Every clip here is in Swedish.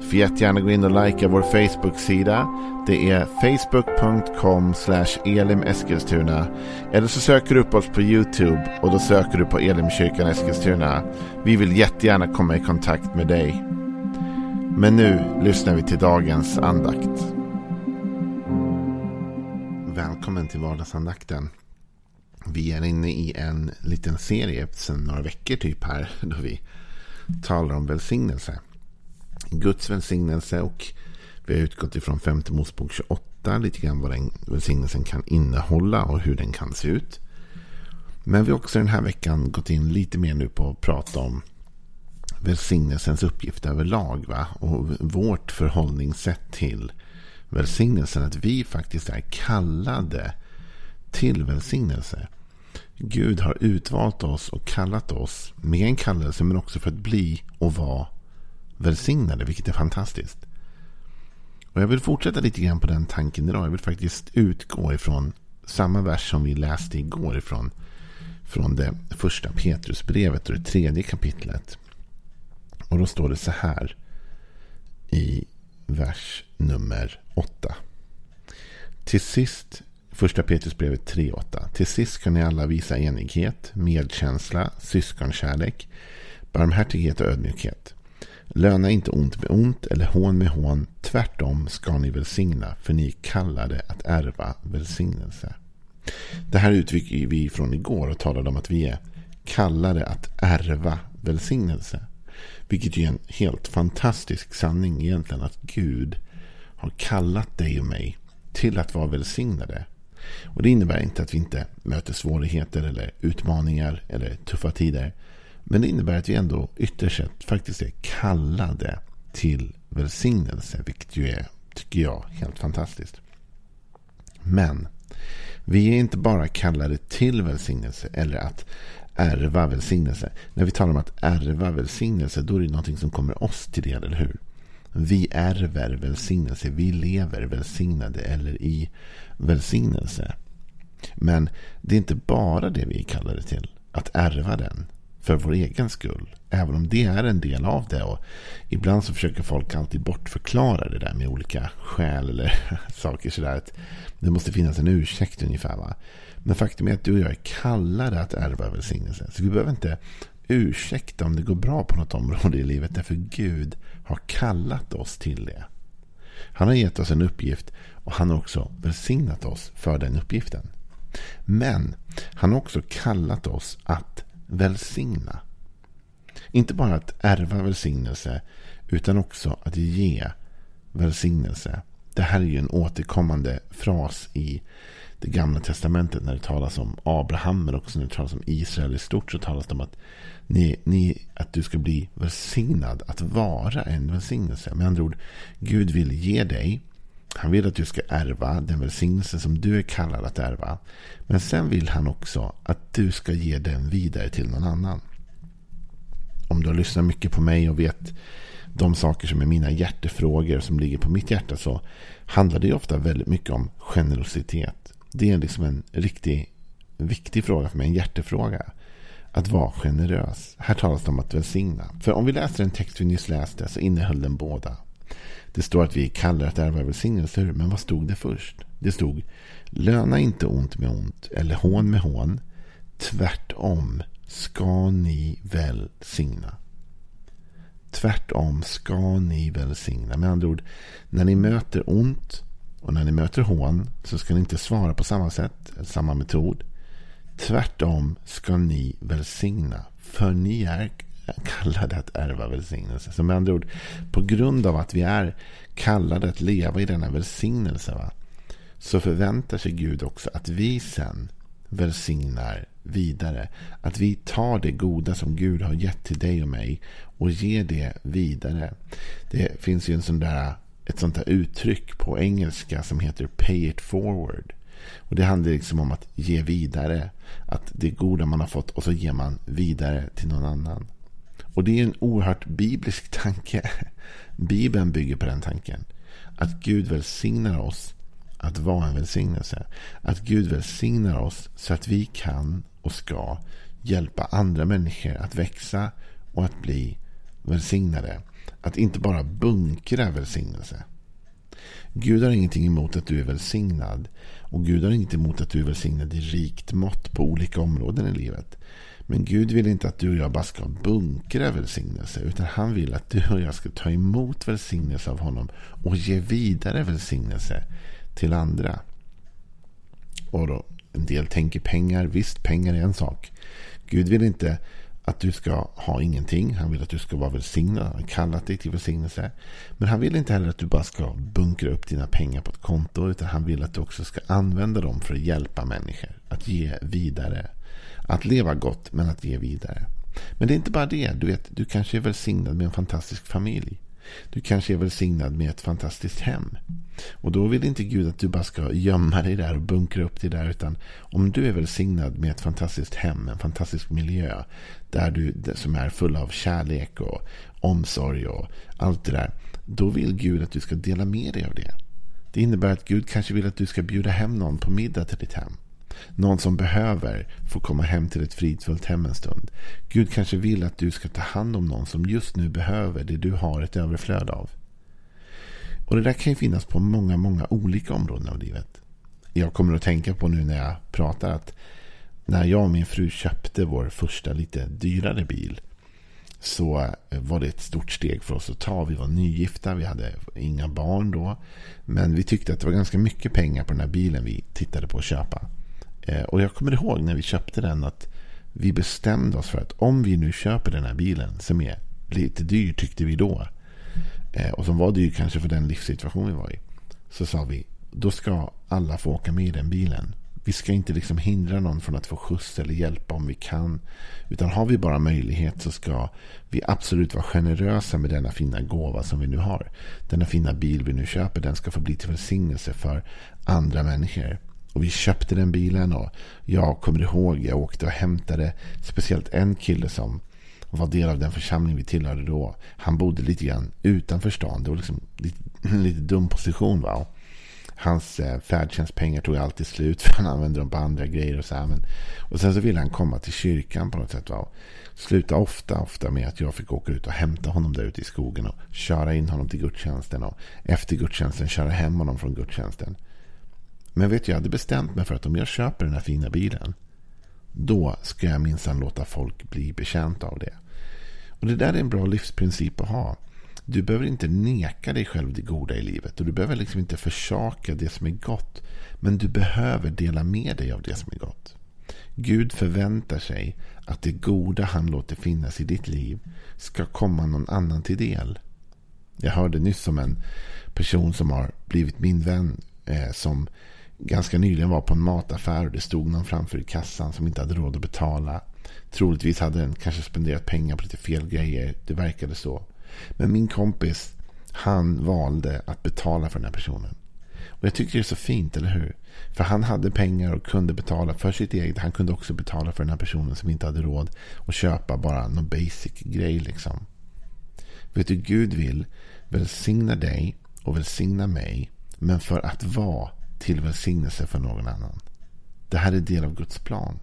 Du får jättegärna gå in och likea vår Facebook-sida. Det är facebook.com elimeskilstuna. Eller så söker du upp oss på YouTube och då söker du på Elimkyrkan Eskilstuna. Vi vill jättegärna komma i kontakt med dig. Men nu lyssnar vi till dagens andakt. Välkommen till vardagsandakten. Vi är inne i en liten serie sedan några veckor typ här. Då vi talar om välsignelse. Guds välsignelse och vi har utgått ifrån 5 Mosebok 28. Lite grann vad den välsignelsen kan innehålla och hur den kan se ut. Men vi har också den här veckan gått in lite mer nu på att prata om välsignelsens uppgift överlag. Va? Och vårt förhållningssätt till välsignelsen. Att vi faktiskt är kallade till välsignelse. Gud har utvalt oss och kallat oss med en kallelse men också för att bli och vara välsignade, vilket är fantastiskt. Och jag vill fortsätta lite grann på den tanken idag. Jag vill faktiskt utgå ifrån samma vers som vi läste igår ifrån från det första Petrusbrevet och det tredje kapitlet. Och då står det så här i vers nummer 8. Till sist, första Petrusbrevet 3.8. Till sist kan ni alla visa enighet, medkänsla, syskonkärlek, barmhärtighet och ödmjukhet. Löna inte ont med ont eller hån med hån. Tvärtom ska ni välsigna, för ni är kallade att ärva välsignelse. Det här uttrycker vi från igår och talade om att vi är kallade att ärva välsignelse. Vilket är en helt fantastisk sanning egentligen. Att Gud har kallat dig och mig till att vara välsignade. Och det innebär inte att vi inte möter svårigheter eller utmaningar eller tuffa tider. Men det innebär att vi ändå ytterst sett faktiskt är kallade till välsignelse. Vilket ju är, tycker jag, helt fantastiskt. Men vi är inte bara kallade till välsignelse eller att ärva välsignelse. När vi talar om att ärva välsignelse då är det någonting som kommer oss till del, eller hur? Vi ärver välsignelse. Vi lever välsignade eller i välsignelse. Men det är inte bara det vi är kallade till. Att ärva den för vår egen skull. Även om det är en del av det. Och ibland så försöker folk alltid bortförklara det där med olika skäl eller saker sådär. Att det måste finnas en ursäkt ungefär. Va? Men faktum är att du och jag är kallade att ärva välsignelse. Så vi behöver inte ursäkta om det går bra på något område i livet. Därför Gud har kallat oss till det. Han har gett oss en uppgift och han har också välsignat oss för den uppgiften. Men han har också kallat oss att välsigna. Inte bara att ärva välsignelse utan också att ge välsignelse. Det här är ju en återkommande fras i det gamla testamentet när det talas om Abraham men också när det talas om Israel i stort så talas det om att, ni, ni, att du ska bli välsignad, att vara en välsignelse. Med andra ord, Gud vill ge dig han vill att du ska ärva den välsignelse som du är kallad att ärva. Men sen vill han också att du ska ge den vidare till någon annan. Om du har lyssnat mycket på mig och vet de saker som är mina hjärtefrågor som ligger på mitt hjärta så handlar det ofta väldigt mycket om generositet. Det är liksom en riktigt viktig fråga för mig, en hjärtefråga. Att vara generös. Här talas det om att välsigna. För om vi läser en text vi nyss läste så innehöll den båda. Det står att vi kallar att ärva välsignelser. Men vad stod det först? Det stod Löna inte ont med ont eller hån med hån. Tvärtom ska ni välsigna. Tvärtom ska ni välsigna. Med andra ord, när ni möter ont och när ni möter hån så ska ni inte svara på samma sätt, samma metod. Tvärtom ska ni välsigna. För ni är kallade att ärva välsignelse. Så med andra ord, på grund av att vi är kallade att leva i denna välsignelse va, så förväntar sig Gud också att vi sen välsignar vidare. Att vi tar det goda som Gud har gett till dig och mig och ger det vidare. Det finns ju en sån där, ett sånt där uttryck på engelska som heter pay it forward. Och Det handlar liksom om att ge vidare. Att det goda man har fått och så ger man vidare till någon annan. Och det är en oerhört biblisk tanke. Bibeln bygger på den tanken. Att Gud välsignar oss att vara en välsignelse. Att Gud välsignar oss så att vi kan och ska hjälpa andra människor att växa och att bli välsignade. Att inte bara bunkra välsignelse. Gud har ingenting emot att du är välsignad. Och Gud har inget emot att du är välsignad i rikt mått på olika områden i livet. Men Gud vill inte att du och jag bara ska bunkra välsignelse. Utan han vill att du och jag ska ta emot välsignelse av honom. Och ge vidare välsignelse till andra. Och då, en del tänker pengar. Visst, pengar är en sak. Gud vill inte att du ska ha ingenting. Han vill att du ska vara välsignad. Han har kallat dig till välsignelse. Men han vill inte heller att du bara ska bunkra upp dina pengar på ett konto. Utan han vill att du också ska använda dem för att hjälpa människor. Att ge vidare. Att leva gott men att ge vidare. Men det är inte bara det. Du, vet, du kanske är välsignad med en fantastisk familj. Du kanske är välsignad med ett fantastiskt hem. Och då vill inte Gud att du bara ska gömma dig där och bunkra upp dig där. Utan om du är välsignad med ett fantastiskt hem, en fantastisk miljö. Där du, som är full av kärlek och omsorg och allt det där. Då vill Gud att du ska dela med dig av det. Det innebär att Gud kanske vill att du ska bjuda hem någon på middag till ditt hem. Någon som behöver få komma hem till ett fridfullt hem en stund. Gud kanske vill att du ska ta hand om någon som just nu behöver det du har ett överflöd av. Och det där kan ju finnas på många, många olika områden av livet. Jag kommer att tänka på nu när jag pratar att när jag och min fru köpte vår första lite dyrare bil så var det ett stort steg för oss att ta. Vi var nygifta, vi hade inga barn då. Men vi tyckte att det var ganska mycket pengar på den här bilen vi tittade på att köpa. Eh, och jag kommer ihåg när vi köpte den att vi bestämde oss för att om vi nu köper den här bilen som är lite dyr tyckte vi då. Eh, och som var dyr kanske för den livssituation vi var i. Så sa vi, då ska alla få åka med i den bilen. Vi ska inte liksom hindra någon från att få skjuts eller hjälpa om vi kan. Utan har vi bara möjlighet så ska vi absolut vara generösa med denna fina gåva som vi nu har. Denna fina bil vi nu köper, den ska få bli till välsignelse för andra människor. Och vi köpte den bilen och jag kommer ihåg, jag åkte och hämtade speciellt en kille som var del av den församling vi tillhörde då. Han bodde lite grann utanför stan. Det var liksom lite, lite dum position. Va? Hans eh, färdtjänstpengar tog alltid slut för han använde dem på andra grejer. Och, så här. Men, och sen så ville han komma till kyrkan på något sätt. Va? Sluta ofta, ofta med att jag fick åka ut och hämta honom där ute i skogen och köra in honom till gudstjänsten. Och efter gudstjänsten köra hem honom från gudstjänsten. Men vet du, jag hade bestämt mig för att om jag köper den här fina bilen. Då ska jag minsann låta folk bli betjänta av det. Och det där är en bra livsprincip att ha. Du behöver inte neka dig själv det goda i livet. Och du behöver liksom inte försaka det som är gott. Men du behöver dela med dig av det som är gott. Gud förväntar sig att det goda han låter finnas i ditt liv ska komma någon annan till del. Jag hörde nyss om en person som har blivit min vän eh, som ganska nyligen var på en mataffär och det stod någon framför i kassan som inte hade råd att betala. Troligtvis hade den kanske spenderat pengar på lite fel grejer. Det verkade så. Men min kompis, han valde att betala för den här personen. Och jag tycker det är så fint, eller hur? För han hade pengar och kunde betala för sitt eget. Han kunde också betala för den här personen som inte hade råd att köpa bara någon basic grej liksom. Vet du, Gud vill välsigna dig och välsigna mig. Men för att vara till välsignelse för någon annan. Det här är del av Guds plan.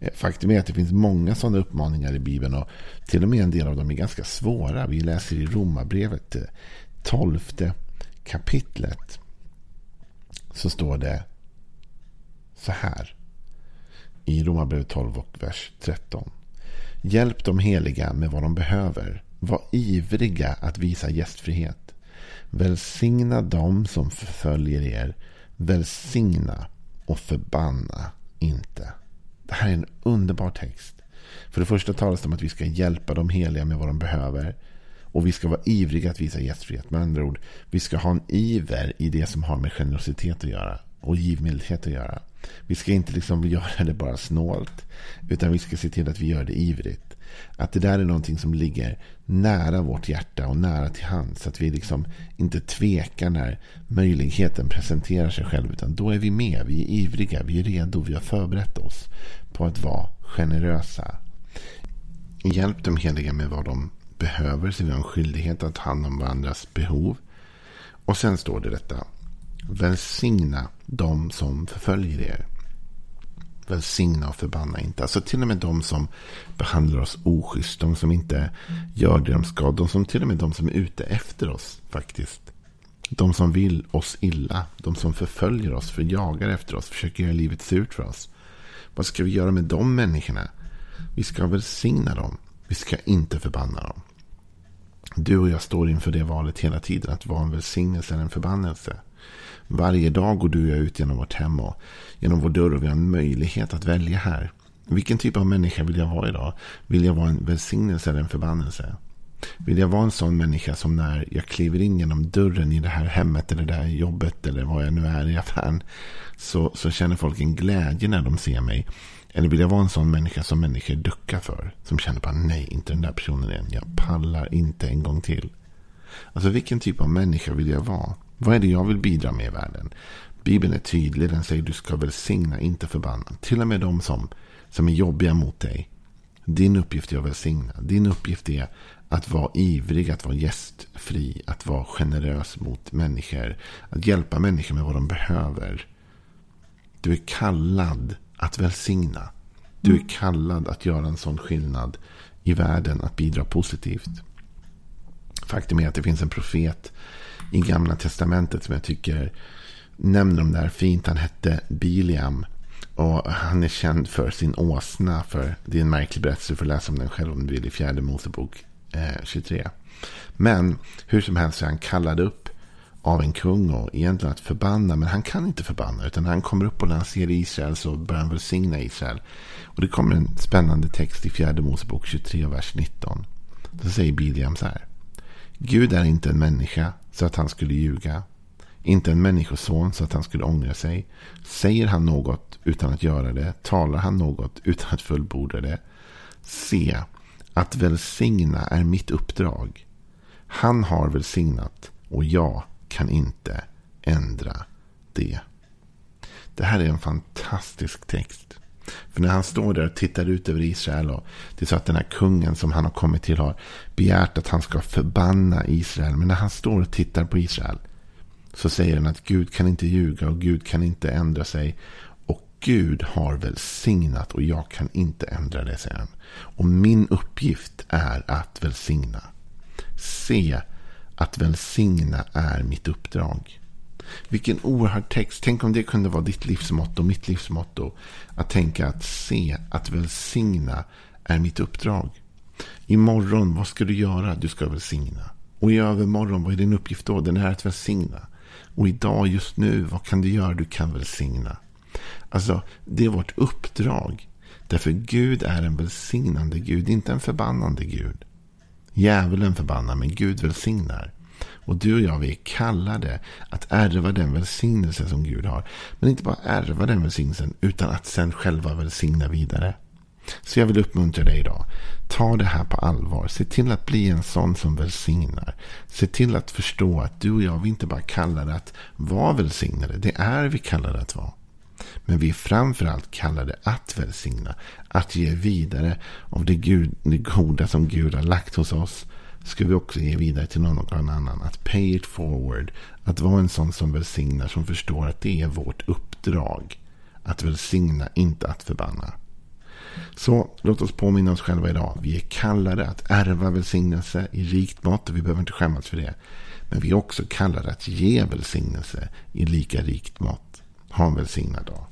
Eh, faktum är att det finns många sådana uppmaningar i Bibeln och till och med en del av dem är ganska svåra. Vi läser i Romarbrevet, eh, tolfte kapitlet, så står det så här. I Romarbrevet 12 och vers 13. Hjälp de heliga med vad de behöver. Var ivriga att visa gästfrihet. Välsigna dem som förföljer er. Välsigna och förbanna inte. Det här är en underbar text. För det första talas det om att vi ska hjälpa de heliga med vad de behöver. Och vi ska vara ivriga att visa gästfrihet. Med andra ord, vi ska ha en iver i det som har med generositet att göra. Och givmildhet att göra. Vi ska inte liksom göra det bara snålt. Utan vi ska se till att vi gör det ivrigt. Att det där är någonting som ligger nära vårt hjärta och nära till hands. Så att vi liksom inte tvekar när möjligheten presenterar sig själv. Utan då är vi med, vi är ivriga, vi är redo, vi har förberett oss på att vara generösa. Hjälp de heliga med vad de behöver, så vi har en skyldighet att ta hand om varandras behov. Och sen står det detta. Välsigna de som förföljer er. Välsigna och förbanna inte. Alltså till och med de som behandlar oss oschysst. De som inte gör det de ska. De som till och med de som är ute efter oss faktiskt. De som vill oss illa. De som förföljer oss, förjagar efter oss, försöker göra livet surt för oss. Vad ska vi göra med de människorna? Vi ska välsigna dem. Vi ska inte förbanna dem. Du och jag står inför det valet hela tiden. Att vara en välsignelse eller en förbannelse. Varje dag går du och jag ut genom vårt hem och genom vår dörr och vi har en möjlighet att välja här. Vilken typ av människa vill jag vara idag? Vill jag vara en välsignelse eller en förbannelse? Vill jag vara en sån människa som när jag kliver in genom dörren i det här hemmet eller det här jobbet eller vad jag nu är i affären så, så känner folk en glädje när de ser mig? Eller vill jag vara en sån människa som människor duckar för? Som känner bara nej, inte den där personen igen. Jag pallar inte en gång till. Alltså vilken typ av människa vill jag vara? Vad är det jag vill bidra med i världen? Bibeln är tydlig. Den säger du ska välsigna, inte förbanna. Till och med de som, som är jobbiga mot dig. Din uppgift är att välsigna. Din uppgift är att vara ivrig, att vara gästfri, att vara generös mot människor. Att hjälpa människor med vad de behöver. Du är kallad att välsigna. Du är kallad att göra en sån skillnad i världen, att bidra positivt. Faktum är att det finns en profet i gamla testamentet som jag tycker nämner de där fint. Han hette Biliam. Och han är känd för sin åsna. För det är en märklig berättelse. Du får läsa om den själv om du vill i fjärde Mosebok eh, 23. Men hur som helst så är han kallad upp av en kung och egentligen att förbanna. Men han kan inte förbanna. Utan han kommer upp och när han ser Israel så börjar han välsigna Israel. Och det kommer en spännande text i fjärde Mosebok 23, vers 19. Så säger Biliam så här. Gud är inte en människa så att han skulle ljuga. Inte en människoson så att han skulle ångra sig. Säger han något utan att göra det. Talar han något utan att fullborda det. Se, att välsigna är mitt uppdrag. Han har välsignat och jag kan inte ändra det. Det här är en fantastisk text. För när han står där och tittar ut över Israel. Och det är så att den här kungen som han har kommit till har begärt att han ska förbanna Israel. Men när han står och tittar på Israel. Så säger han att Gud kan inte ljuga och Gud kan inte ändra sig. Och Gud har välsignat och jag kan inte ändra det, säger han. Och min uppgift är att välsigna. Se att välsigna är mitt uppdrag. Vilken oerhörd text. Tänk om det kunde vara ditt livsmotto, mitt livsmotto. Att tänka att se, att välsigna är mitt uppdrag. Imorgon, vad ska du göra? Du ska välsigna. Och i övermorgon, vad är din uppgift då? Den är att välsigna. Och idag, just nu, vad kan du göra? Du kan välsigna. Alltså, det är vårt uppdrag. Därför Gud är en välsignande Gud, inte en förbannande Gud. Djävulen förbannar, men Gud välsignar. Och du och jag, vi är kallade att ärva den välsignelse som Gud har. Men inte bara ärva den välsignelsen, utan att sen själva välsigna vidare. Så jag vill uppmuntra dig idag. Ta det här på allvar. Se till att bli en sån som välsignar. Se till att förstå att du och jag, vi inte bara kallade att vara välsignade. Det är vi kallade att vara. Men vi är framförallt kallade att välsigna. Att ge vidare av det, Gud, det goda som Gud har lagt hos oss ska vi också ge vidare till någon annan. Att pay it forward. Att vara en sån som välsignar. Som förstår att det är vårt uppdrag. Att välsigna, inte att förbanna. Så låt oss påminna oss själva idag. Vi är kallade att ärva välsignelse i rikt mått. Och vi behöver inte skämmas för det. Men vi är också kallade att ge välsignelse i lika rikt mått. Ha en välsignad dag.